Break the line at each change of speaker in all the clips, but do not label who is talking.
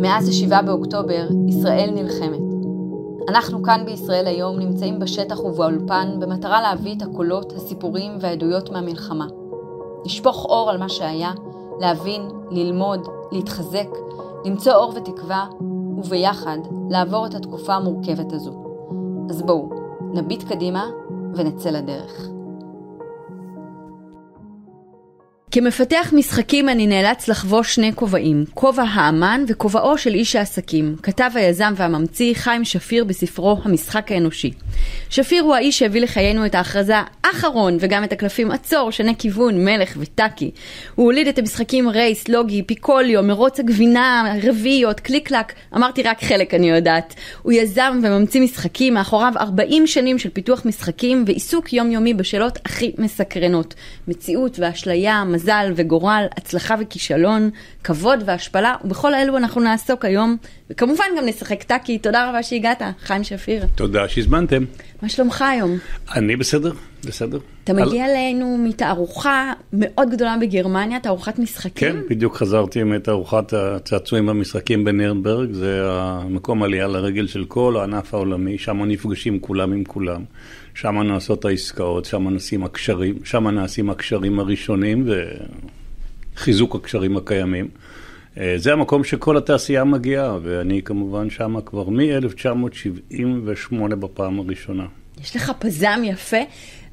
מאז ה-7 באוקטובר, ישראל נלחמת. אנחנו כאן בישראל היום נמצאים בשטח ובאולפן במטרה להביא את הקולות, הסיפורים והעדויות מהמלחמה. לשפוך אור על מה שהיה, להבין, ללמוד, להתחזק, למצוא אור ותקווה, וביחד לעבור את התקופה המורכבת הזו. אז בואו, נביט קדימה ונצא לדרך. כמפתח משחקים אני נאלץ לחבוש שני כובעים, כובע האמן וכובעו של איש העסקים, כתב היזם והממציא חיים שפיר בספרו המשחק האנושי. שפיר הוא האיש שהביא לחיינו את ההכרזה אחרון וגם את הקלפים עצור, שני כיוון, מלך וטאקי. הוא הוליד את המשחקים רייס, לוגי, פיקוליו, מרוץ הגבינה, רביעיות, קליק קלק, אמרתי רק חלק אני יודעת. הוא יזם וממציא משחקים, מאחוריו 40 שנים של פיתוח משחקים ועיסוק יומיומי בשאלות הכי מסקרנות. מציאות ואשליה, מזל וגורל, הצלחה וכישלון, כבוד והשפלה, ובכל אלו אנחנו נעסוק היום, וכמובן גם נשחק טאקי. תודה רבה שהגעת, חיים שפיר.
תודה שהזמנתם.
מה שלומך היום?
אני בסדר, בסדר.
אתה מגיע אלינו מתערוכה מאוד גדולה בגרמניה, תערוכת משחקים?
כן, בדיוק חזרתי מתערוכת הצעצועים במשחקים בנירנברג, זה המקום עלייה לרגל של כל הענף העולמי, שם נפגשים כולם עם כולם. שם נעשות העסקאות, שם נעשים הקשרים, שם נעשים הקשרים הראשונים וחיזוק הקשרים הקיימים. אה, זה המקום שכל התעשייה מגיעה, ואני כמובן שם כבר מ-1978 בפעם הראשונה.
יש לך פזם יפה.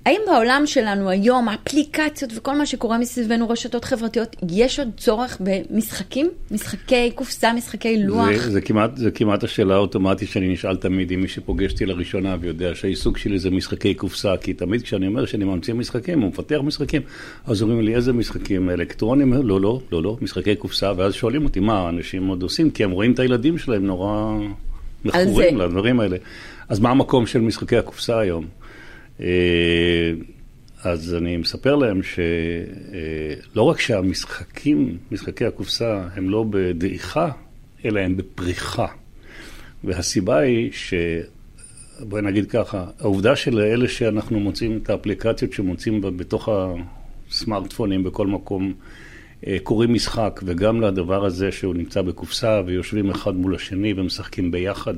האם בעולם שלנו היום, האפליקציות וכל מה שקורה מסביבנו, רשתות חברתיות, יש עוד צורך במשחקים? משחקי קופסה, משחקי לוח?
זה, זה, כמעט, זה כמעט השאלה האוטומטית שאני נשאל תמיד עם מי שפוגש אותי לראשונה ויודע שהעיסוק שלי זה משחקי קופסה, כי תמיד כשאני אומר שאני ממציא משחקים או מפתח משחקים, אז אומרים לי איזה משחקים אלקטרונים? לא, לא, לא, לא, משחקי קופסה, ואז שואלים אותי מה אנשים עוד עושים, כי הם רואים את הילדים שלהם נורא מכורים לדברים האלה. אז מה המקום של משחקי הקופסה היום? אה, אז אני מספר להם שלא רק שהמשחקים, משחקי הקופסה, הם לא בדעיכה, אלא הם בפריחה. והסיבה היא ש... בואי נגיד ככה, העובדה של אלה שאנחנו מוצאים את האפליקציות שמוצאים בתוך הסמארטפונים בכל מקום, אה, קוראים משחק, וגם לדבר הזה שהוא נמצא בקופסה ויושבים אחד מול השני ומשחקים ביחד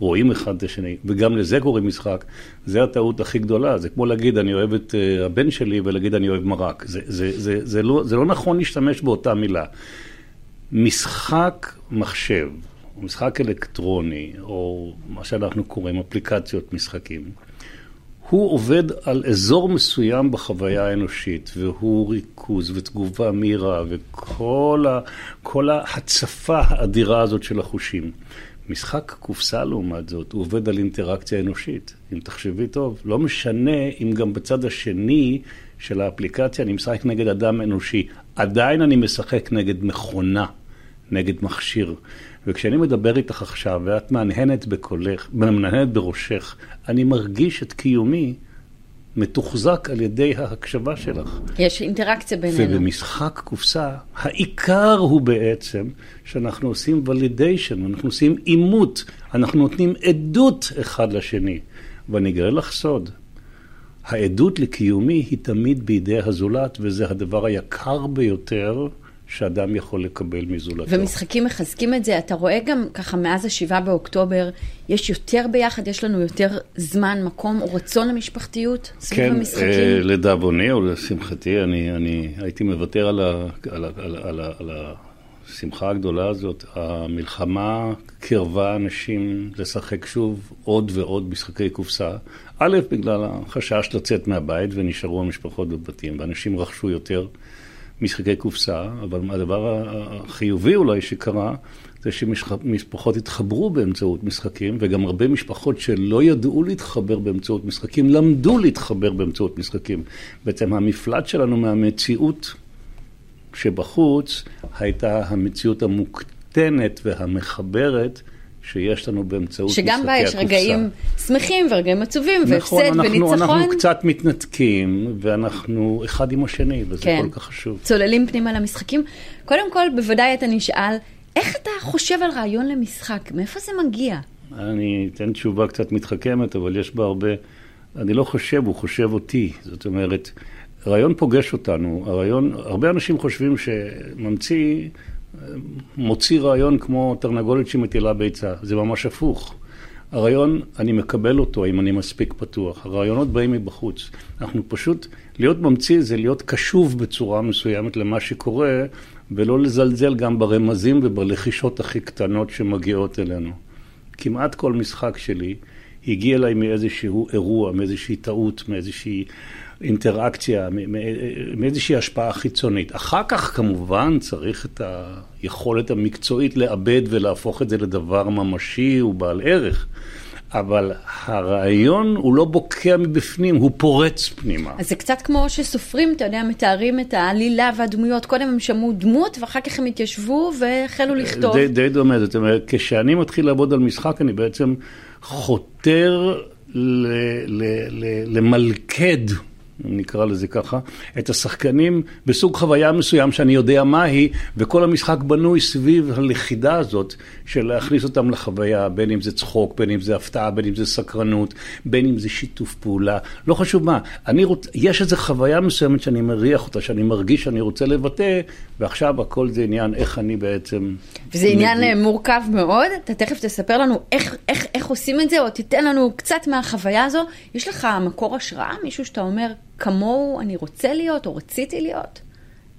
ורואים אחד את השני, וגם לזה קוראים משחק, זה הטעות הכי גדולה. זה כמו להגיד אני אוהב את אה, הבן שלי ולהגיד אני אוהב מרק. זה, זה, זה, זה, לא, זה לא נכון להשתמש באותה מילה. משחק מחשב, משחק אלקטרוני, או מה שאנחנו קוראים אפליקציות משחקים. הוא עובד על אזור מסוים בחוויה האנושית, והוא ריכוז ותגובה מהירה וכל ההצפה האדירה הזאת של החושים. משחק קופסה לעומת זאת, הוא עובד על אינטראקציה אנושית. אם תחשבי טוב, לא משנה אם גם בצד השני של האפליקציה אני משחק נגד אדם אנושי, עדיין אני משחק נגד מכונה, נגד מכשיר. וכשאני מדבר איתך עכשיו, ואת מהנהנת בקולך, מהנהנת בראשך, אני מרגיש את קיומי מתוחזק על ידי ההקשבה שלך.
יש אינטראקציה בינינו.
ובמשחק קופסה, העיקר הוא בעצם שאנחנו עושים ולידיישן, אנחנו עושים עימות, אנחנו נותנים עדות אחד לשני. ואני אגלה לך סוד, העדות לקיומי היא תמיד בידי הזולת, וזה הדבר היקר ביותר. שאדם יכול לקבל מזולתו.
ומשחקים מחזקים את זה. אתה רואה גם ככה מאז השבעה באוקטובר, יש יותר ביחד, יש לנו יותר זמן, מקום או רצון למשפחתיות סביב
כן,
המשחקים?
כן, לדאבוני או לשמחתי, אני, אני הייתי מוותר על, ה, על, ה, על, ה, על, ה, על השמחה הגדולה הזאת. המלחמה קרבה אנשים לשחק שוב עוד ועוד משחקי קופסה. א', בגלל החשש לצאת מהבית ונשארו המשפחות בבתים, ואנשים רכשו יותר. משחקי קופסה, אבל הדבר החיובי אולי שקרה, זה שמשפחות התחברו באמצעות משחקים, וגם הרבה משפחות שלא ידעו להתחבר באמצעות משחקים, למדו להתחבר באמצעות משחקים. בעצם המפלט שלנו מהמציאות שבחוץ, הייתה המציאות המוקטנת והמחברת. שיש לנו באמצעות משחקי
הקופסה. שגם בה יש רגעים שמחים ורגעים עצובים,
נכון,
והפסד
אנחנו,
וניצחון.
אנחנו קצת מתנתקים, ואנחנו אחד עם השני, וזה
כן.
כל כך חשוב.
צוללים פנימה למשחקים. קודם כל, בוודאי אתה נשאל, איך אתה חושב על רעיון למשחק? מאיפה זה מגיע?
אני אתן תשובה קצת מתחכמת, אבל יש בה הרבה... אני לא חושב, הוא חושב אותי. זאת אומרת, רעיון פוגש אותנו. הרעיון, הרבה אנשים חושבים שממציא... מוציא רעיון כמו תרנגולת שמטילה ביצה, זה ממש הפוך. הרעיון, אני מקבל אותו אם אני מספיק פתוח. הרעיונות באים מבחוץ. אנחנו פשוט, להיות ממציא זה להיות קשוב בצורה מסוימת למה שקורה, ולא לזלזל גם ברמזים ובלחישות הכי קטנות שמגיעות אלינו. כמעט כל משחק שלי הגיע אליי מאיזשהו אירוע, מאיזושהי טעות, מאיזושהי אינטראקציה, מאיזושהי השפעה חיצונית. אחר כך כמובן צריך את היכולת המקצועית לעבד ולהפוך את זה לדבר ממשי ובעל ערך. אבל הרעיון הוא לא בוקע מבפנים, הוא פורץ פנימה.
אז זה קצת כמו שסופרים, אתה יודע, מתארים את העלילה והדמויות. קודם הם שמעו דמות, ואחר כך הם התיישבו והחלו לכתוב.
די, די דומה, זאת אומרת, כשאני מתחיל לעבוד על משחק, אני בעצם חותר ל, ל, ל, למלכד. אם נקרא לזה ככה, את השחקנים בסוג חוויה מסוים שאני יודע מהי, וכל המשחק בנוי סביב הלכידה הזאת של להכניס אותם לחוויה, בין אם זה צחוק, בין אם זה הפתעה, בין אם זה סקרנות, בין אם זה שיתוף פעולה, לא חשוב מה. אני רוצ... יש איזו חוויה מסוימת שאני מריח אותה, שאני מרגיש שאני רוצה לבטא, ועכשיו הכל זה עניין איך אני בעצם...
וזה עניין מביא... מורכב מאוד, אתה תכף תספר לנו איך, איך, איך עושים את זה, או תיתן לנו קצת מהחוויה הזו. יש לך מקור השראה, מישהו שאתה אומר, כמוהו אני רוצה להיות או רציתי להיות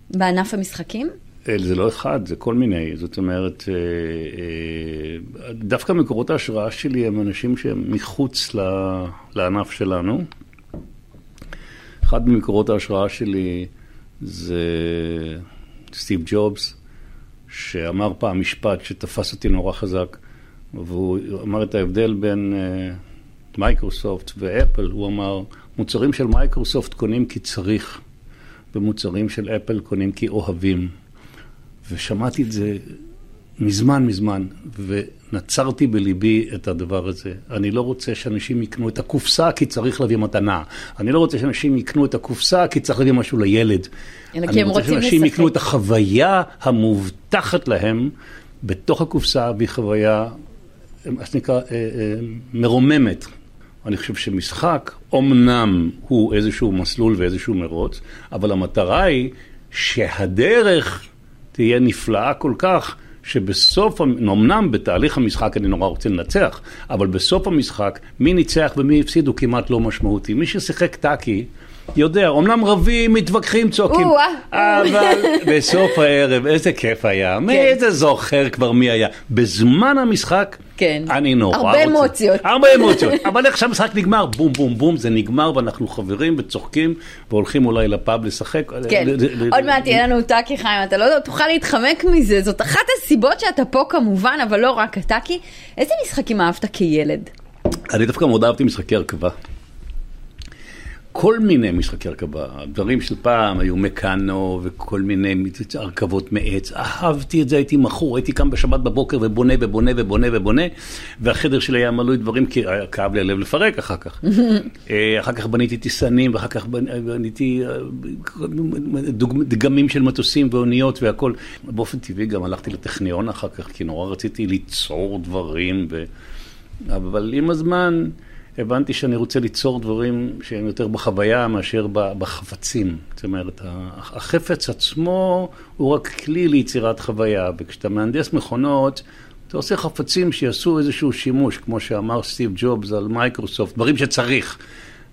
בענף המשחקים?
אה, זה לא אחד, זה כל מיני. זאת אומרת, אה, אה, דווקא מקורות ההשראה שלי הם אנשים שהם מחוץ לענף שלנו. אחד ממקורות ההשראה שלי זה סטיב ג'ובס, שאמר פעם משפט שתפס אותי נורא חזק, והוא אמר את ההבדל בין מייקרוסופט ואפל, הוא אמר, מוצרים של מייקרוסופט קונים כי צריך, ומוצרים של אפל קונים כי אוהבים. ושמעתי את זה מזמן מזמן, ונצרתי בליבי את הדבר הזה. אני לא רוצה שאנשים יקנו את הקופסה כי צריך להביא מתנה. אני לא רוצה שאנשים יקנו את הקופסה כי צריך להביא משהו לילד.
לשחק.
אני רוצה שאנשים יקנו את החוויה המובטחת להם בתוך הקופסה, והיא חוויה, מה שנקרא, אה, אה, מרוממת. אני חושב שמשחק, אמנם הוא איזשהו מסלול ואיזשהו מרוץ, אבל המטרה היא שהדרך תהיה נפלאה כל כך, שבסוף, אמנם בתהליך המשחק אני נורא רוצה לנצח, אבל בסוף המשחק, מי ניצח ומי הפסיד הוא כמעט לא משמעותי. מי ששיחק טאקי, יודע, אומנם רבים, מתווכחים, צועקים, אבל בסוף הערב, איזה כיף היה, מי כן. זה זוכר כבר מי היה. בזמן המשחק,
כן.
אני נורא
רוצה. הרבה אמוציות.
הרבה אמוציות. אבל איך שהמשחק נגמר, בום בום בום, זה נגמר ואנחנו חברים וצוחקים והולכים אולי לפאב לשחק.
כן, עוד מעט יהיה לנו טאקי חיים, אתה לא תוכל להתחמק מזה, זאת אחת הסיבות שאתה פה כמובן, אבל לא רק הטאקי. איזה משחקים אהבת כילד?
אני דווקא מאוד אהבתי משחקי הרכבה. כל מיני משחקי הרכבה, דברים של פעם היו מקאנו וכל מיני הרכבות מעץ, אהבתי את זה, הייתי מכור, הייתי קם בשבת בבוקר ובונה ובונה ובונה ובונה, והחדר שלי היה מלוי דברים כי היה כאב לי הלב לפרק אחר כך. אה, אחר כך בניתי טיסנים ואחר כך בניתי אה, דגמים של מטוסים ואוניות והכל. באופן טבעי גם הלכתי לטכניון אחר כך, כי נורא רציתי ליצור דברים, ו... אבל עם הזמן... הבנתי שאני רוצה ליצור דברים שהם יותר בחוויה מאשר בחפצים. זאת אומרת, החפץ עצמו הוא רק כלי ליצירת חוויה, וכשאתה מהנדס מכונות, אתה עושה חפצים שיעשו איזשהו שימוש, כמו שאמר סטיב ג'ובס על מייקרוסופט, דברים שצריך.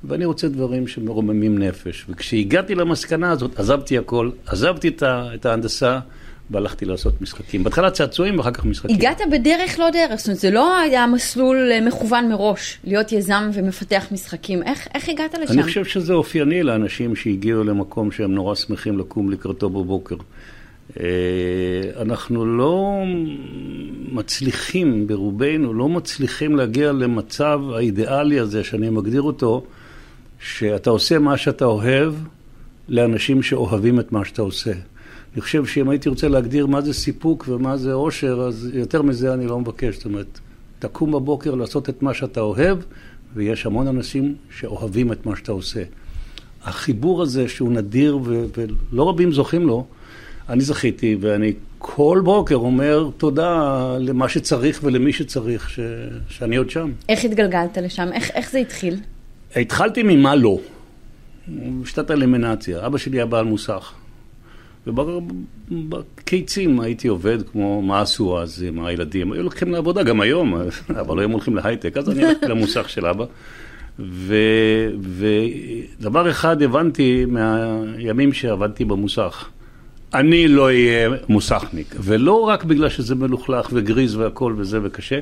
ואני רוצה דברים שמרוממים נפש. וכשהגעתי למסקנה הזאת, עזבתי הכל, עזבתי את ההנדסה. והלכתי לעשות משחקים. בהתחלה צעצועים ואחר כך משחקים.
הגעת בדרך לא דרך, זאת אומרת, זה לא היה מסלול אה, מכוון מראש, להיות יזם ומפתח משחקים. איך, איך הגעת לשם?
אני חושב שזה אופייני לאנשים שהגיעו למקום שהם נורא שמחים לקום לקראתו בבוקר. אה, אנחנו לא מצליחים, ברובנו, לא מצליחים להגיע למצב האידיאלי הזה, שאני מגדיר אותו, שאתה עושה מה שאתה אוהב לאנשים שאוהבים את מה שאתה עושה. אני חושב שאם הייתי רוצה להגדיר מה זה סיפוק ומה זה אושר, אז יותר מזה אני לא מבקש. זאת אומרת, תקום בבוקר לעשות את מה שאתה אוהב, ויש המון אנשים שאוהבים את מה שאתה עושה. החיבור הזה שהוא נדיר ו- ולא רבים זוכים לו, אני זכיתי, ואני כל בוקר אומר תודה למה שצריך ולמי שצריך, ש- שאני עוד שם.
איך התגלגלת לשם? איך, איך זה התחיל?
התחלתי ממה לא. שיטת אלימינציה. אבא שלי היה בעל מוסך. ובקיצים הייתי עובד כמו מה עשו אז עם הילדים. היו לוקחים לעבודה גם היום, אבל היום הולכים להייטק, אז אני הלכתי למוסך של אבא. ודבר אחד הבנתי מהימים שעבדתי במוסך, אני לא אהיה מוסכניק, ולא רק בגלל שזה מלוכלך וגריז והכל וזה וקשה,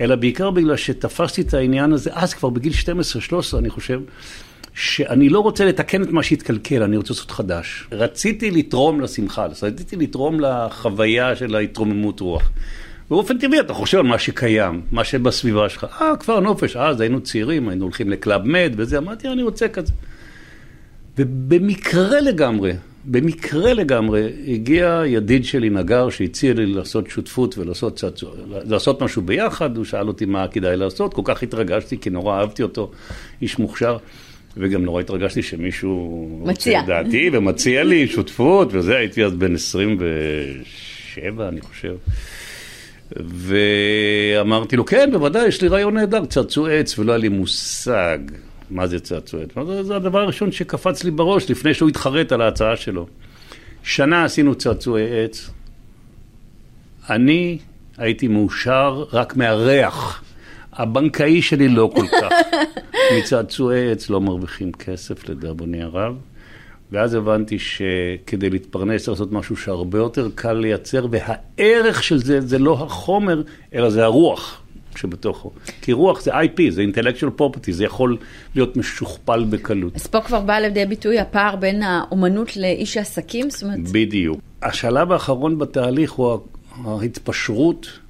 אלא בעיקר בגלל שתפסתי את העניין הזה, אז כבר בגיל 12-13 אני חושב, שאני לא רוצה לתקן את מה שהתקלקל, אני רוצה לעשות חדש. רציתי לתרום לשמחה, רציתי לתרום לחוויה של ההתרוממות רוח. באופן טבעי אתה חושב על מה שקיים, מה שבסביבה שלך. אה, כפר נופש, אז היינו צעירים, היינו הולכים לקלאב מד וזה, אמרתי, אני רוצה כזה. ובמקרה לגמרי, במקרה לגמרי, הגיע ידיד שלי, נגר, שהציע לי לעשות שותפות ולעשות צעצוע, לעשות משהו ביחד, הוא שאל אותי מה כדאי לעשות, כל כך התרגשתי, כי נורא אהבתי אותו, איש מוכשר. וגם נורא התרגשתי שמישהו
מציע.
רוצה את דעתי ומציע לי שותפות, וזה, הייתי אז בן 27, אני חושב. ואמרתי לו, כן, בוודאי, יש לי רעיון נהדר, צעצועי עץ, ולא היה לי מושג מה זה צעצועי עץ. זה הדבר הראשון שקפץ לי בראש לפני שהוא התחרט על ההצעה שלו. שנה עשינו צעצועי עץ. אני הייתי מאושר רק מהריח. הבנקאי שלי לא כל כך. מצעצועי עץ לא מרוויחים כסף, לדאבוני הרב. ואז הבנתי שכדי להתפרנס צריך לעשות משהו שהרבה יותר קל לייצר, והערך של זה, זה לא החומר, אלא זה הרוח שבתוכו. כי רוח זה IP, זה intellectual property, זה יכול להיות משוכפל בקלות.
אז פה כבר בא לידי ביטוי הפער בין האומנות לאיש העסקים? זאת אומרת...
בדיוק. השלב האחרון בתהליך הוא ההתפשרות.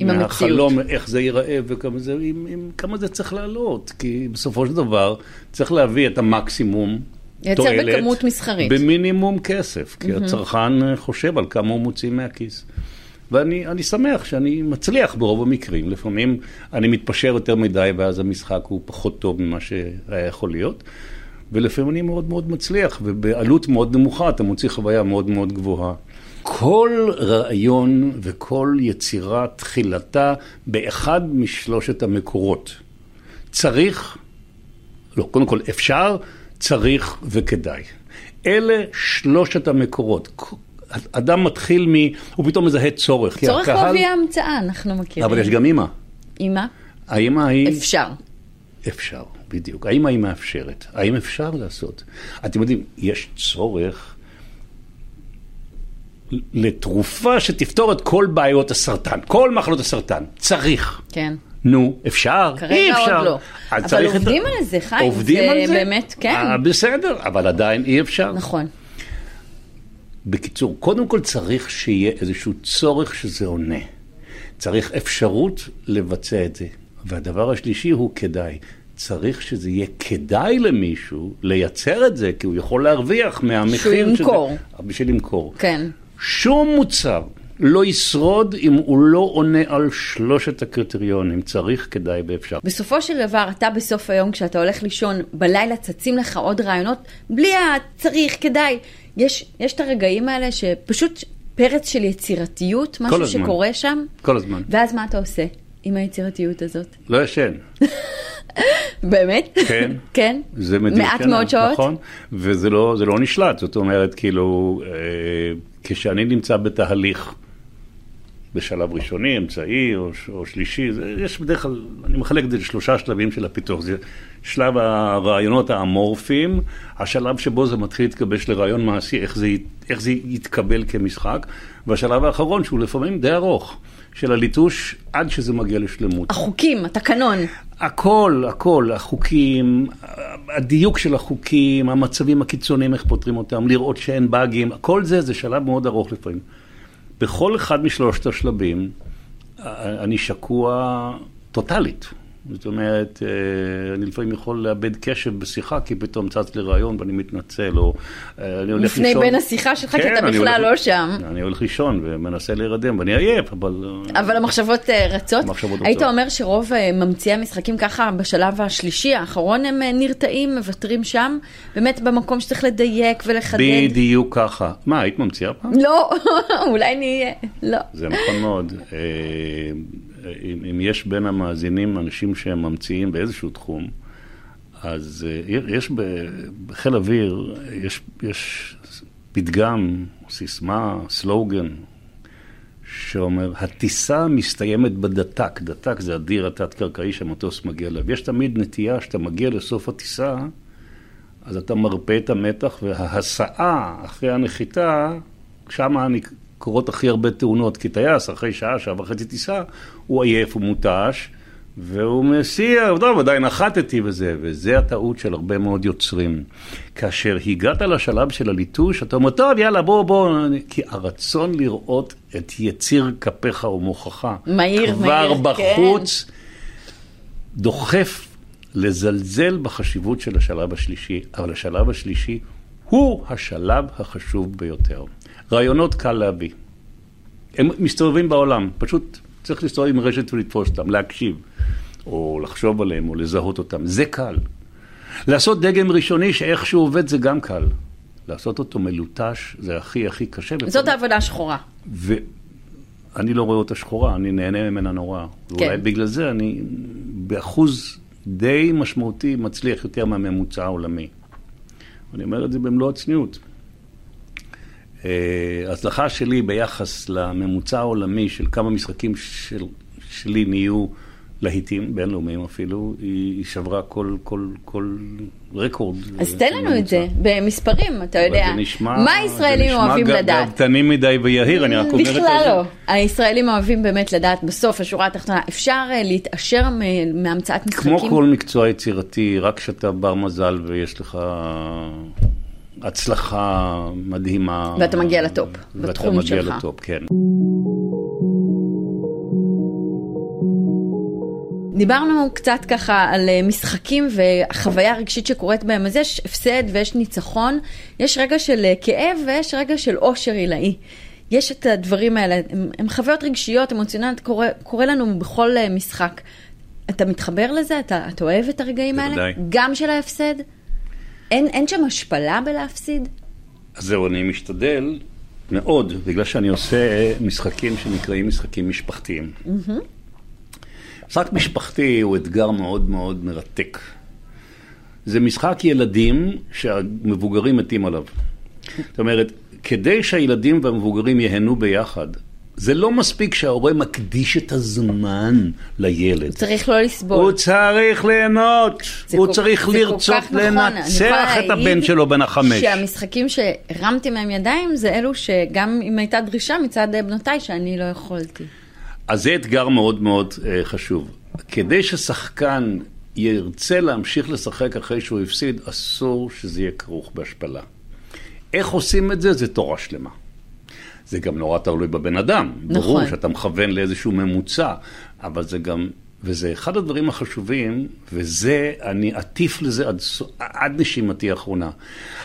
עם המציאות.
מהחלום, איך זה ייראה וכמה זה, עם, עם כמה זה צריך לעלות. כי בסופו של דבר צריך להביא את המקסימום
לייצר בכמות מסחרית.
במינימום כסף, כי mm-hmm. הצרכן חושב על כמה הוא מוציא מהכיס. ואני שמח שאני מצליח ברוב המקרים. לפעמים אני מתפשר יותר מדי ואז המשחק הוא פחות טוב ממה שהיה יכול להיות. ולפעמים אני מאוד מאוד מצליח, ובעלות מאוד נמוכה אתה מוציא חוויה מאוד מאוד גבוהה. כל רעיון וכל יצירה תחילתה באחד משלושת המקורות. צריך, לא, קודם כל אפשר, צריך וכדאי. אלה שלושת המקורות. אדם מתחיל מ... הוא פתאום מזהה צורך.
צורך הקהל... להביא המצאה, אנחנו מכירים.
אבל יש גם אימא.
אימא?
האימא היא...
אפשר.
אפשר, בדיוק. האמא היא מאפשרת. האם אפשר לעשות? אתם יודעים, יש צורך לתרופה שתפתור את כל בעיות הסרטן, כל מחלות הסרטן. צריך.
כן.
נו, אפשר,
אי אפשר. כרגע עוד לא. אבל עובדים את... על זה, חיים.
עובדים זה על זה?
באמת, כן.
아, אה, בסדר, אבל עדיין אי אפשר.
נכון.
בקיצור, קודם כל צריך שיהיה איזשהו צורך שזה עונה. צריך אפשרות לבצע את זה. והדבר השלישי הוא כדאי. צריך שזה יהיה כדאי למישהו לייצר את זה, כי הוא יכול להרוויח מהמחיר
שזה... שהוא ימכור.
בשביל למכור.
כן.
שום מוצר לא ישרוד אם הוא לא עונה על שלושת הקריטריונים, צריך, כדאי ואפשר.
בסופו של דבר, אתה בסוף היום, כשאתה הולך לישון, בלילה צצים לך עוד רעיונות, בלי הצריך, כדאי. יש, יש את הרגעים האלה שפשוט פרץ של יצירתיות, משהו הזמן. שקורה שם.
כל הזמן.
ואז מה אתה עושה עם היצירתיות הזאת?
לא ישן.
באמת?
כן.
כן?
זה מדהים.
מעט מאוד שעות?
נכון, וזה לא, לא נשלט, זאת אומרת, כאילו, אה, כשאני נמצא בתהליך, בשלב ראשוני, אמצעי או, או שלישי, זה, יש בדרך כלל, אני מחלק את זה לשלושה שלבים של הפיתוח. זה שלב הרעיונות האמורפיים, השלב שבו זה מתחיל להתגבש לרעיון מעשי, איך זה, איך זה יתקבל כמשחק, והשלב האחרון, שהוא לפעמים די ארוך, של הליטוש עד שזה מגיע לשלמות.
החוקים, התקנון.
הכל, הכל, החוקים, הדיוק של החוקים, המצבים הקיצוניים, איך פותרים אותם, לראות שאין באגים, כל זה, זה שלב מאוד ארוך לפעמים. בכל אחד משלושת השלבים אני שקוע טוטאלית. זאת אומרת, אה, אני לפעמים יכול לאבד קשב בשיחה, כי פתאום צץ לי רעיון ואני מתנצל, או אה, אני הולך לישון.
לפני בין השיחה שלך, כן, כי אתה בכלל הולך, לא שם.
אני הולך לישון ומנסה להירדם, ואני עייף, אבל...
אה, אבל המחשבות רצות? המחשבות היית רצות. אומר שרוב ממציאי המשחקים ככה, בשלב השלישי, האחרון, הם נרתעים, מוותרים שם, באמת במקום שצריך לדייק ולחדד.
בדיוק ככה. מה, היית ממציאה פעם?
לא, אולי נהיה, לא.
זה נכון מאוד. אם, אם יש בין המאזינים אנשים שהם ממציאים באיזשהו תחום, אז אה, יש בחיל אוויר, יש, יש פתגם, סיסמה, סלוגן, שאומר, הטיסה מסתיימת בדתק, דתק זה הדיר התת-קרקעי שהמטוס מגיע אליו. יש תמיד נטייה שאתה מגיע לסוף הטיסה, אז אתה מרפא את המתח, וההסעה אחרי הנחיתה, שם קורות הכי הרבה תאונות, כי טייס אחרי שעה, שעה וחצי טיסה, הוא עייף, הוא מותש, והוא מסיע, טוב, עדיין נחתתי וזה, וזה הטעות של הרבה מאוד יוצרים. כאשר הגעת לשלב של הליטוש, אתה אומר, טוב, יאללה, בוא, בוא, כי הרצון לראות את יציר כפיך ומוחך,
מהיר,
כבר
מהיר,
בחוץ,
כן.
דוחף לזלזל בחשיבות של השלב השלישי, אבל השלב השלישי הוא השלב החשוב ביותר. רעיונות קל להביא. הם מסתובבים בעולם, פשוט צריך להסתובב עם רשת ולתפוס אותם, להקשיב, או לחשוב עליהם, או לזהות אותם. זה קל. לעשות דגם ראשוני שאיכשהו עובד זה גם קל. לעשות אותו מלוטש זה הכי הכי קשה.
זאת העבודה השחורה.
ואני לא רואה אותה שחורה, אני נהנה ממנה נורא. כן. ואולי בגלל זה אני באחוז די משמעותי מצליח יותר מהממוצע העולמי. אני אומר את זה במלוא הצניעות. אה, ההצלחה שלי ביחס לממוצע העולמי של כמה משחקים של, שלי נהיו להיטים, בינלאומיים אפילו, היא שברה כל, כל, כל רקורד.
אז תן לנו את זה במספרים, אתה יודע.
זה נשמע,
מה הישראלים אוהבים לדעת?
זה נשמע גאוותני מדי ויהיר, אני רק אומרת את זה.
בכלל לא. הישראלים אוהבים באמת לדעת בסוף, השורה התחתונה, אפשר אה, להתעשר מהמצאת משחקים?
כמו כל מקצוע יצירתי, רק כשאתה בר מזל ויש לך... הצלחה מדהימה.
ואתה מגיע לטופ, בתחום שלך.
ואתה מגיע לטופ, כן.
דיברנו קצת ככה על אה, משחקים והחוויה הרגשית שקורית בהם, אז יש הפסד ויש ניצחון, יש רגע של אה, כאב ויש רגע של אושר עילאי. יש את הדברים האלה, הם, הם חוויות רגשיות, אמוציונליות, קורה, קורה לנו בכל אה, משחק. אתה מתחבר לזה? אתה, אתה אוהב את הרגעים
בוודאי.
האלה? גם של ההפסד? אין, אין שם השפלה בלהפסיד?
אז זהו, אני משתדל מאוד, בגלל שאני עושה משחקים שנקראים משחקים משפחתיים. Mm-hmm. משחק משפחתי הוא אתגר מאוד מאוד מרתק. זה משחק ילדים שהמבוגרים מתים עליו. זאת אומרת, כדי שהילדים והמבוגרים ייהנו ביחד, זה לא מספיק שההורה מקדיש את הזמן לילד. הוא
צריך לא לסבול.
הוא צריך ליהנות. הוא כל, צריך לרצות
נכון.
לנצח את הבן שלו בן החמש.
שהמשחקים שהרמתי מהם ידיים זה אלו שגם אם הייתה דרישה מצד בנותיי שאני לא יכולתי.
אז זה אתגר מאוד מאוד uh, חשוב. כדי ששחקן ירצה להמשיך לשחק אחרי שהוא הפסיד, אסור שזה יהיה כרוך בהשפלה. איך עושים את זה? זה תורה שלמה. זה גם נורא תלוי בבן אדם. נכון. ברור שאתה מכוון לאיזשהו ממוצע, אבל זה גם, וזה אחד הדברים החשובים, וזה, אני אטיף לזה עד, עד נשימתי האחרונה.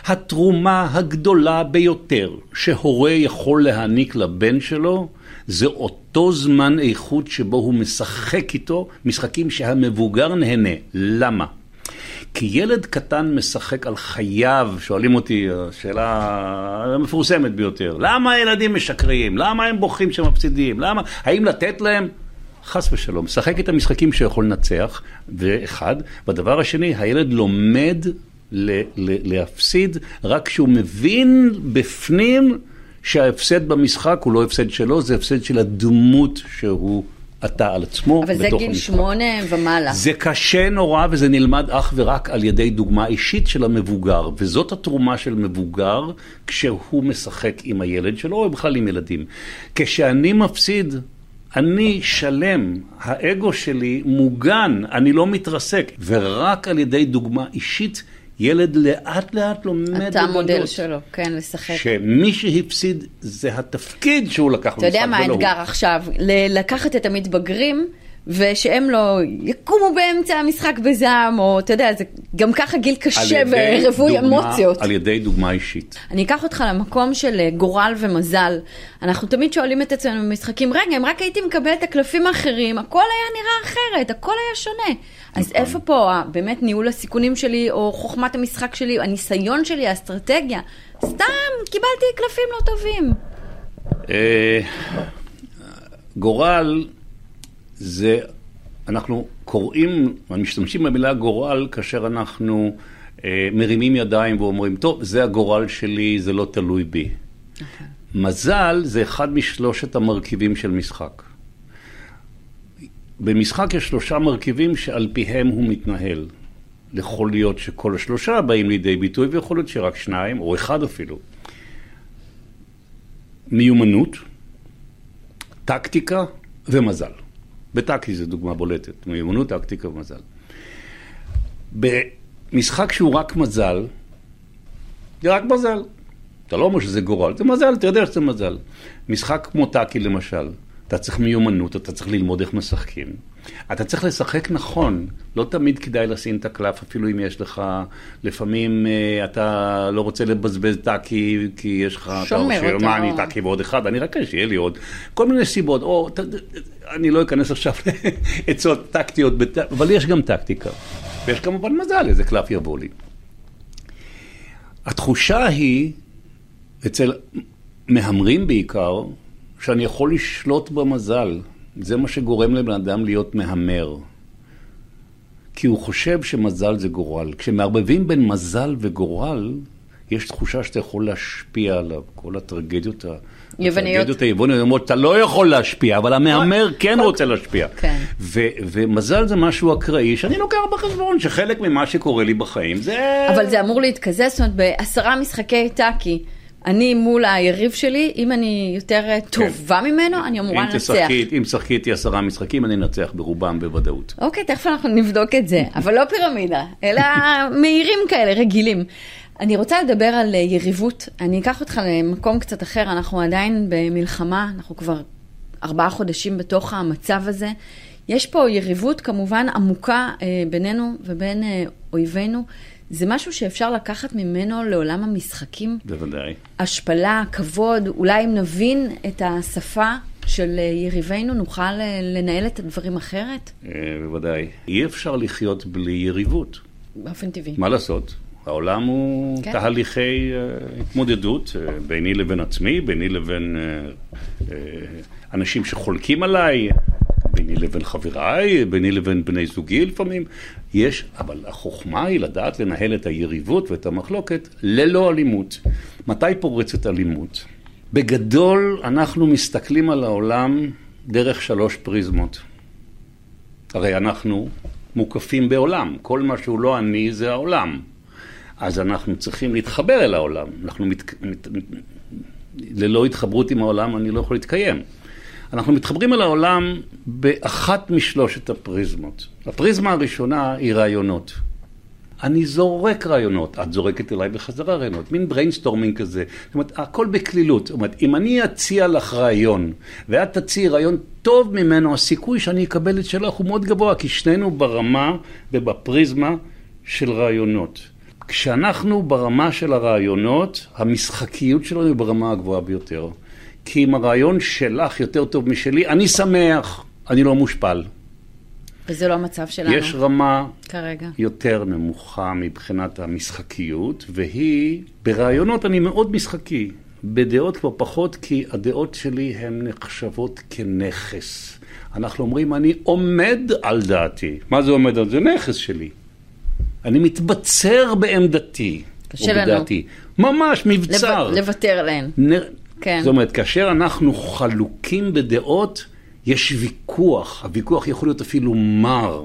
התרומה הגדולה ביותר שהורה יכול להעניק לבן שלו, זה אותו זמן איכות שבו הוא משחק איתו משחקים שהמבוגר נהנה. למה? כי ילד קטן משחק על חייו, שואלים אותי, שאלה המפורסמת ביותר, למה הילדים משקרים? למה הם בוכים שמפסידים? למה? האם לתת להם? חס ושלום, משחק את המשחקים שיכול לנצח, ואחד. והדבר השני, הילד לומד ל- ל- להפסיד רק כשהוא מבין בפנים שההפסד במשחק הוא לא הפסד שלו, זה הפסד של הדמות שהוא אתה על עצמו
אבל זה גיל המשחק. שמונה ומעלה.
זה קשה נורא וזה נלמד אך ורק על ידי דוגמה אישית של המבוגר, וזאת התרומה של מבוגר כשהוא משחק עם הילד שלו, או בכלל עם ילדים. כשאני מפסיד, אני שלם, האגו שלי מוגן, אני לא מתרסק, ורק על ידי דוגמה אישית ילד לאט לאט לומד לגלות.
אתה המודל שלו, כן, לשחק.
שמי שהפסיד זה התפקיד שהוא לקח
במשחק, אתה יודע מה האתגר עכשיו? לקחת את המתבגרים. ושהם לא יקומו באמצע המשחק בזעם, או אתה יודע, זה גם ככה גיל קשה ורווי אמוציות.
על ידי דוגמה אישית.
אני אקח אותך למקום של אה, גורל ומזל. אנחנו תמיד שואלים את עצמנו במשחקים, רגע, אם רק הייתי מקבל את הקלפים האחרים, הכל היה נראה אחרת, הכל היה שונה. אז נכון. איפה פה באמת ניהול הסיכונים שלי, או חוכמת המשחק שלי, הניסיון שלי, האסטרטגיה? סתם, קיבלתי קלפים לא טובים.
אה, גורל זה, אנחנו קוראים, משתמשים במילה גורל כאשר אנחנו אה, מרימים ידיים ואומרים, טוב, זה הגורל שלי, זה לא תלוי בי. Okay. מזל זה אחד משלושת המרכיבים של משחק. במשחק יש שלושה מרכיבים שעל פיהם הוא מתנהל. יכול להיות שכל השלושה באים לידי ביטוי, ויכול להיות שרק שניים, או אחד אפילו. מיומנות, טקטיקה ומזל. בטקטי זו דוגמה בולטת, מיומנות, טקטיקה ומזל. במשחק שהוא רק מזל, זה רק מזל. אתה לא אומר שזה גורל, זה מזל, אתה יודע שזה מזל. משחק כמו טאקי למשל, אתה צריך מיומנות, אתה צריך ללמוד איך משחקים. אתה צריך לשחק נכון, לא תמיד כדאי לשים את הקלף, אפילו אם יש לך, לפעמים אה, אתה לא רוצה לבזבז טאקי, כי יש לך,
שומר
אתה
אותו.
מה, אני טאקי ועוד אחד, אני רק שיהיה לי עוד, כל מיני סיבות, או, ת, אני לא אכנס עכשיו לעצות טקטיות, אבל יש גם טקטיקה, ויש כמובן מזל, איזה קלף יבוא לי. התחושה היא, אצל מהמרים בעיקר, שאני יכול לשלוט במזל. זה מה שגורם לבן אדם להיות מהמר. כי הוא חושב שמזל זה גורל. כשמערבבים בין מזל וגורל, יש תחושה שאתה יכול להשפיע עליו. כל הטרגדיות, ה-
יווניות.
הטרגדיות היווניות אומרות, אתה לא יכול להשפיע, אבל המהמר כן רוצה להשפיע.
כן.
ו- ומזל זה משהו אקראי, שאני לוקח בחשבון שחלק ממה שקורה לי בחיים זה...
אבל זה אמור להתקזז, זאת אומרת, בעשרה משחקי טאקי, אני מול היריב שלי, אם אני יותר אה, טובה ממנו, אני אמורה לנצח.
תשחקי, אם תשחקי איתי עשרה משחקים, אני אנצח ברובם בוודאות.
אוקיי, תכף אנחנו נבדוק את זה, אבל לא פירמידה, אלא מהירים כאלה, רגילים. אני רוצה לדבר על אה, יריבות, אני אקח אותך למקום קצת אחר, אנחנו עדיין במלחמה, אנחנו כבר ארבעה חודשים בתוך המצב הזה. יש פה יריבות כמובן עמוקה אה, בינינו ובין אה, אויבינו. זה משהו שאפשר לקחת ממנו לעולם המשחקים?
בוודאי.
השפלה, כבוד, אולי אם נבין את השפה של אה, יריבינו, נוכל אה, לנהל את הדברים אחרת?
אה, בוודאי. אי אפשר לחיות בלי יריבות.
באופן טבעי.
מה לעשות? העולם הוא
כן.
כן. תהליכי uh, התמודדות uh, ביני לבין עצמי, ביני לבין uh, uh, אנשים שחולקים עליי, ביני לבין חבריי, ביני לבין בני זוגי לפעמים. יש, אבל החוכמה היא לדעת לנהל את היריבות ואת המחלוקת ללא אלימות. מתי פורצת אלימות? בגדול אנחנו מסתכלים על העולם דרך שלוש פריזמות. הרי אנחנו מוקפים בעולם, כל מה שהוא לא אני זה העולם. אז אנחנו צריכים להתחבר אל העולם. אנחנו מת... מת... ללא התחברות עם העולם אני לא יכול להתקיים. אנחנו מתחברים אל העולם באחת משלושת הפריזמות. הפריזמה הראשונה היא רעיונות. אני זורק רעיונות, את זורקת אליי בחזרה רעיונות, מין brainstorming כזה. זאת אומרת, הכל בקלילות. זאת אומרת, אם אני אציע לך רעיון, ואת תציעי רעיון טוב ממנו, הסיכוי שאני אקבל את שלך הוא מאוד גבוה, כי שנינו ברמה ובפריזמה של רעיונות. כשאנחנו ברמה של הרעיונות, המשחקיות שלנו היא ברמה הגבוהה ביותר. כי אם הרעיון שלך יותר טוב משלי, אני שמח, אני לא מושפל.
וזה לא המצב שלנו
יש רמה
כרגע.
יותר נמוכה מבחינת המשחקיות, והיא, ברעיונות אני מאוד משחקי, בדעות כבר פחות, כי הדעות שלי הן נחשבות כנכס. אנחנו אומרים, אני עומד על דעתי. מה זה עומד על זה? נכס שלי. אני מתבצר בעמדתי.
קשה לנו.
בדעתי. ממש מבצר.
לוותר עליהן.
נ...
כן.
זאת אומרת, כאשר אנחנו חלוקים בדעות, יש ויכוח. הוויכוח יכול להיות אפילו מר.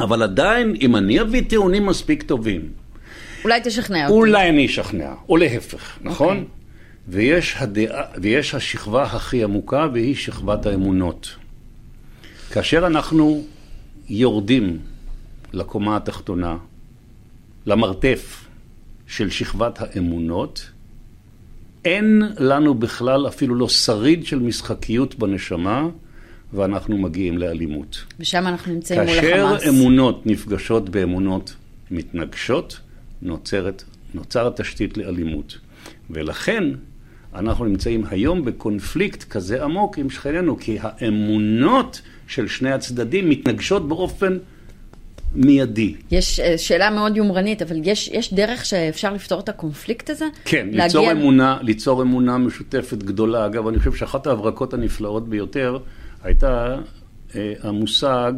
אבל עדיין, אם אני אביא טיעונים מספיק טובים,
אולי תשכנע אותי.
אולי אני אשכנע, או להפך, נכון?
אוקיי.
ויש, הדעה, ויש השכבה הכי עמוקה, והיא שכבת האמונות. כאשר אנחנו יורדים לקומה התחתונה, למרתף של שכבת האמונות, אין לנו בכלל אפילו לא שריד של משחקיות בנשמה, ואנחנו מגיעים לאלימות.
ושם אנחנו נמצאים מול
כאשר
החמאס.
אמונות נפגשות באמונות מתנגשות, נוצרת, נוצרת תשתית לאלימות. ולכן אנחנו נמצאים היום בקונפליקט כזה עמוק עם שכנינו, כי האמונות של שני הצדדים מתנגשות באופן מיידי.
יש אה, שאלה מאוד יומרנית, אבל יש, יש דרך שאפשר לפתור את הקונפליקט הזה?
כן,
להגיע-
ליצור אמונה, ליצור אמונה משותפת גדולה. אגב, אני חושב שאחת ההברקות הנפלאות ביותר הייתה אה, המושג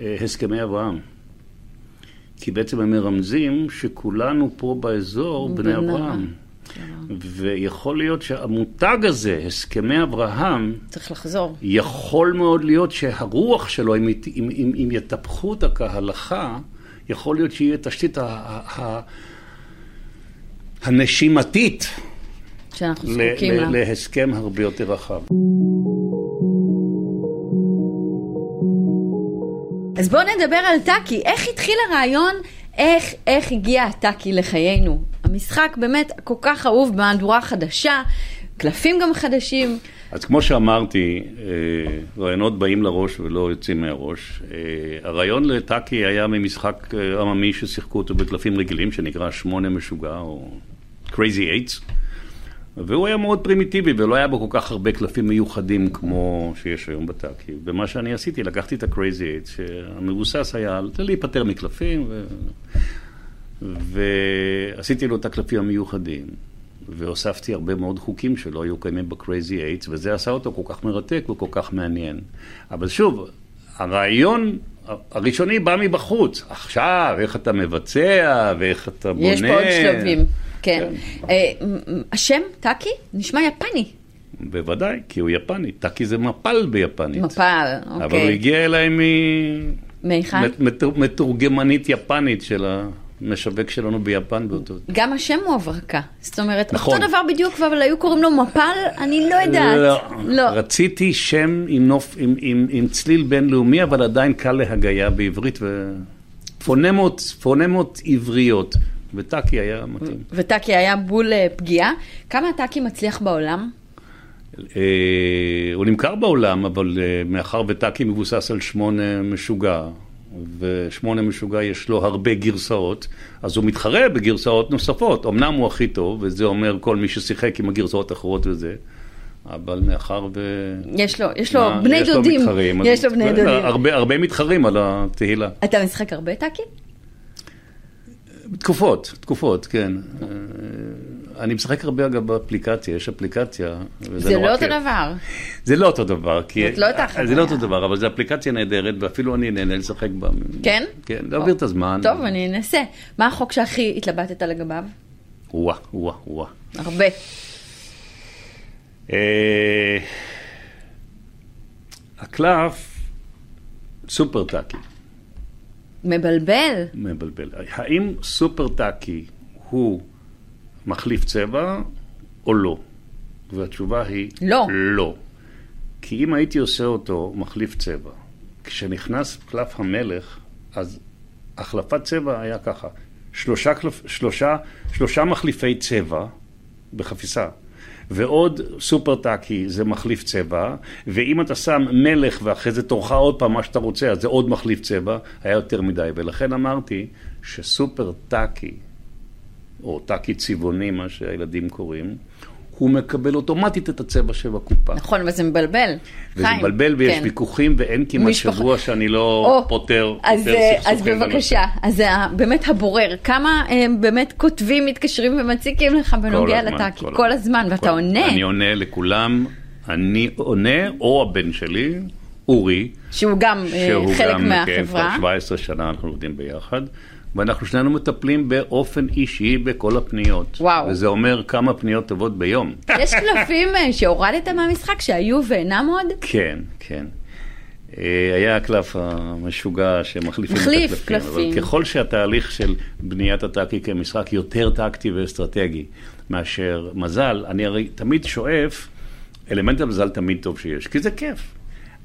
אה, הסכמי אברהם. כי בעצם הם מרמזים שכולנו פה באזור בני
בני
אברהם. ויכול להיות שהמותג הזה, הסכמי אברהם,
צריך לחזור.
יכול מאוד להיות שהרוח שלו, אם, אם, אם, אם יטפחו אותה כהלכה, יכול להיות שיהיה תשתית ה, ה, ה, הנשימתית ל, ל,
לה.
להסכם הרבה יותר רחב.
אז בואו נדבר על טאקי. איך התחיל הרעיון? איך, איך הגיע הטאקי לחיינו? המשחק באמת כל כך אהוב במהדורה חדשה, קלפים גם חדשים.
אז כמו שאמרתי, אה, רעיונות באים לראש ולא יוצאים מהראש. אה, הרעיון לטאקי היה ממשחק אה, עממי ששיחקו אותו בקלפים רגילים, שנקרא שמונה משוגע, או Crazy Eights, והוא היה מאוד פרימיטיבי, ולא היה בו כל כך הרבה קלפים מיוחדים כמו שיש היום בטאקי. ומה שאני עשיתי, לקחתי את ה-Crazy Eights, שהמבוסס היה להיפטר מקלפים, ו... ועשיתי לו את הקלפים המיוחדים. והוספתי הרבה מאוד חוקים שלא היו קיימים ב-Crazy 8, וזה עשה אותו כל כך מרתק וכל כך מעניין. אבל שוב, הרעיון הראשוני בא מבחוץ. עכשיו, איך אתה מבצע, ואיך אתה בונה.
יש פה עוד שלבים. כן. אה, מ- מ- השם, טאקי, נשמע יפני.
בוודאי, כי הוא יפני. טאקי זה מפל ביפנית.
מפל,
אבל הוא
אוקיי.
הגיע אליי מ...
מהיכן?
מת- מת- מתורגמנית יפנית של המשווק שלנו ביפן באותו...
גם השם הוא הברקה. זאת אומרת,
נכון.
אותו דבר בדיוק, אבל היו קוראים לו מפל, אני לא יודעת.
לא.
לא.
רציתי שם עם, נוף, עם, עם, עם צליל בינלאומי, אבל עדיין קל להגייה בעברית, ופונמות פונמות עבריות, וטאקי היה מתאים.
וטאקי היה בול אה, פגיעה. כמה טאקי מצליח בעולם?
אה, הוא נמכר בעולם, אבל אה, מאחר וטאקי מבוסס על שמונה משוגע, ושמונה משוגע יש לו הרבה גרסאות, אז הוא מתחרה בגרסאות נוספות. אמנם הוא הכי טוב, וזה אומר כל מי ששיחק עם הגרסאות האחרות וזה, אבל מאחר ו...
יש לו, יש לו
מה,
בני
יש לו
דודים.
מתחרים, אז-
יש לו בני דודים.
הרבה, הרבה מתחרים על התהילה.
אתה משחק הרבה טאקי?
תקופות, תקופות, כן. אני משחק הרבה אגב באפליקציה, יש אפליקציה.
זה לא אותו. דבר.
זה לא אותו דבר.
זאת לא אותה חוויה.
זה לא אותו דבר, אבל זו אפליקציה נהדרת, ואפילו אני נהנה לשחק בה.
כן?
כן, להעביר את הזמן.
טוב, אני אנסה. מה החוק שהכי התלבטת לגביו?
וואה, וואה, וואה.
הרבה.
אה, הקלף, סופר טאקי.
מבלבל.
מבלבל. האם סופר טאקי הוא מחליף צבע או לא? והתשובה היא
לא.
לא. כי אם הייתי עושה אותו מחליף צבע, כשנכנס קלף המלך, אז החלפת צבע היה ככה, שלושה, קלפ, שלושה, שלושה מחליפי צבע בחפיסה. ועוד סופר טאקי זה מחליף צבע, ואם אתה שם מלך ואחרי זה תורך עוד פעם מה שאתה רוצה, אז זה עוד מחליף צבע, היה יותר מדי. ולכן אמרתי שסופר טאקי, או טאקי צבעוני, מה שהילדים קוראים, הוא מקבל אוטומטית את הצבע שבקופה.
נכון, אבל זה מבלבל.
וזה
חיים,
מבלבל ויש
כן.
ויכוחים ואין כמעט
משפחה-
שבוע שאני לא
או,
פותר,
אז,
פותר
אה, אז
בנושא.
בבקשה, אז זה ה- באמת הבורר, כמה אה, באמת כותבים, מתקשרים ומציקים לך בנוגע לטאקי,
כל
כל
הזמן.
ואתה
כל-
עונה,
אני עונה לכולם, אני עונה, או הבן שלי, אורי,
שהוא גם אה,
שהוא
חלק
גם, כן,
מהחברה.
כבר 17 שנה אנחנו עובדים ביחד, ואנחנו שנינו מטפלים באופן אישי בכל הפניות.
וואו.
וזה אומר כמה פניות טובות ביום.
יש קלפים אה, שהורדת מהמשחק שהיו ואינם עוד?
כן, כן. אה, היה הקלף המשוגע שמחליפים
מחליף
את הקלפים.
קלפים.
אבל ככל שהתהליך של בניית הטאקי כמשחק יותר טקטי ואסטרטגי מאשר מזל, אני הרי תמיד שואף, אלמנט המזל תמיד טוב שיש, כי זה כיף.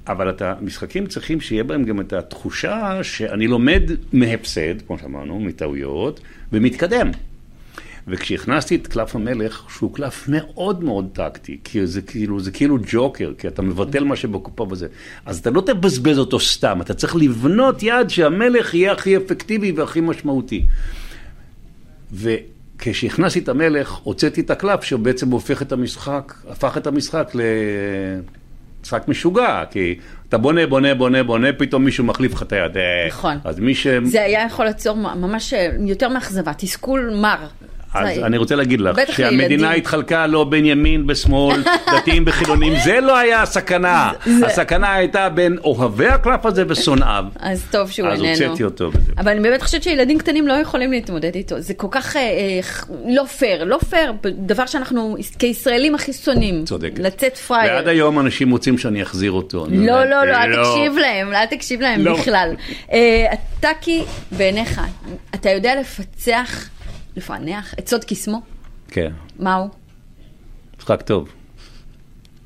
אבל את המשחקים צריכים שיהיה בהם גם את התחושה שאני לומד מהפסד, כמו שאמרנו, מטעויות, ומתקדם. וכשהכנסתי את קלף המלך, שהוא קלף מאוד מאוד טקטי, כי זה כאילו, זה כאילו ג'וקר, כי אתה מבטל מה שבקופה וזה, אז אתה לא תבזבז אותו סתם, אתה צריך לבנות יד שהמלך יהיה הכי אפקטיבי והכי משמעותי. וכשהכנסתי את המלך, הוצאתי את הקלף שבעצם הופך את המשחק, הפך את המשחק למשחק משוגע, כי אתה בונה, בונה, בונה, בונה, פתאום מישהו מחליף לך את היד.
נכון.
אז מי ש...
זה היה יכול ליצור ממש אה, יותר מאכזבה, תסכול מר.
אז אני רוצה להגיד לך, שהמדינה. התחלקה לא בין ימין ושמאל, דתיים וחילונים, זה לא היה הסכנה. הסכנה הייתה בין אוהבי הקלף הזה ושונאיו.
אז טוב שהוא
אז
איננו.
הוצאתי אותו.
אבל אני באמת חושבת שילדים קטנים לא יכולים להתמודד איתו. זה כל כך אה, אה, לא פייר, לא פייר, דבר שאנחנו כישראלים הכי שונאים.
צודקת.
לצאת פראייר.
ועד היום אנשים רוצים שאני אחזיר אותו.
לא, לא, לא, אל תקשיב להם, אל תקשיב להם
לא.
בכלל. אה, טאקי, בעיניך, אתה יודע לפצח, לפענח את סוד קסמו?
כן,
מהו?
משחק טוב.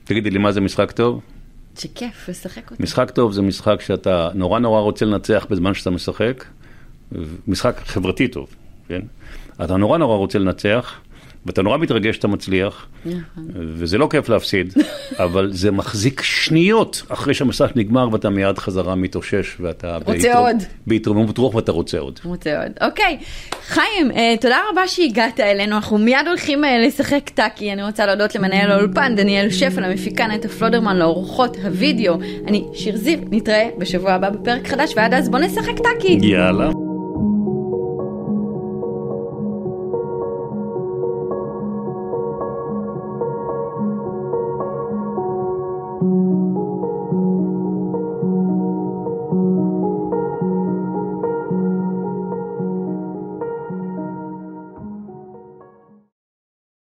תגידי לי, מה זה משחק טוב?
שכיף לשחק אותו.
משחק טוב זה משחק שאתה נורא נורא רוצה לנצח בזמן שאתה משחק, משחק חברתי טוב, כן? אתה נורא נורא רוצה לנצח, ואתה נורא מתרגש שאתה מצליח,
נכון.
וזה לא כיף להפסיד, אבל זה מחזיק שניות אחרי שהמשחק נגמר ואתה מיד חזרה מתאושש, ואתה...
רוצה עוד.
בהתרוממות רוח ואתה רוצה עוד.
רוצה עוד. אוקיי, חיים, אה, תודה רבה שהגעת אלינו, אנחנו מיד הולכים אה, לשחק טאקי. אני רוצה להודות למנהל האולפן, דניאל שפל, המפיקה נטע פלודרמן, לאורחות הוידאו. אני שיר זיו, נתראה בשבוע הבא בפרק חדש, ועד אז בוא נשחק טאקי.
יאללה.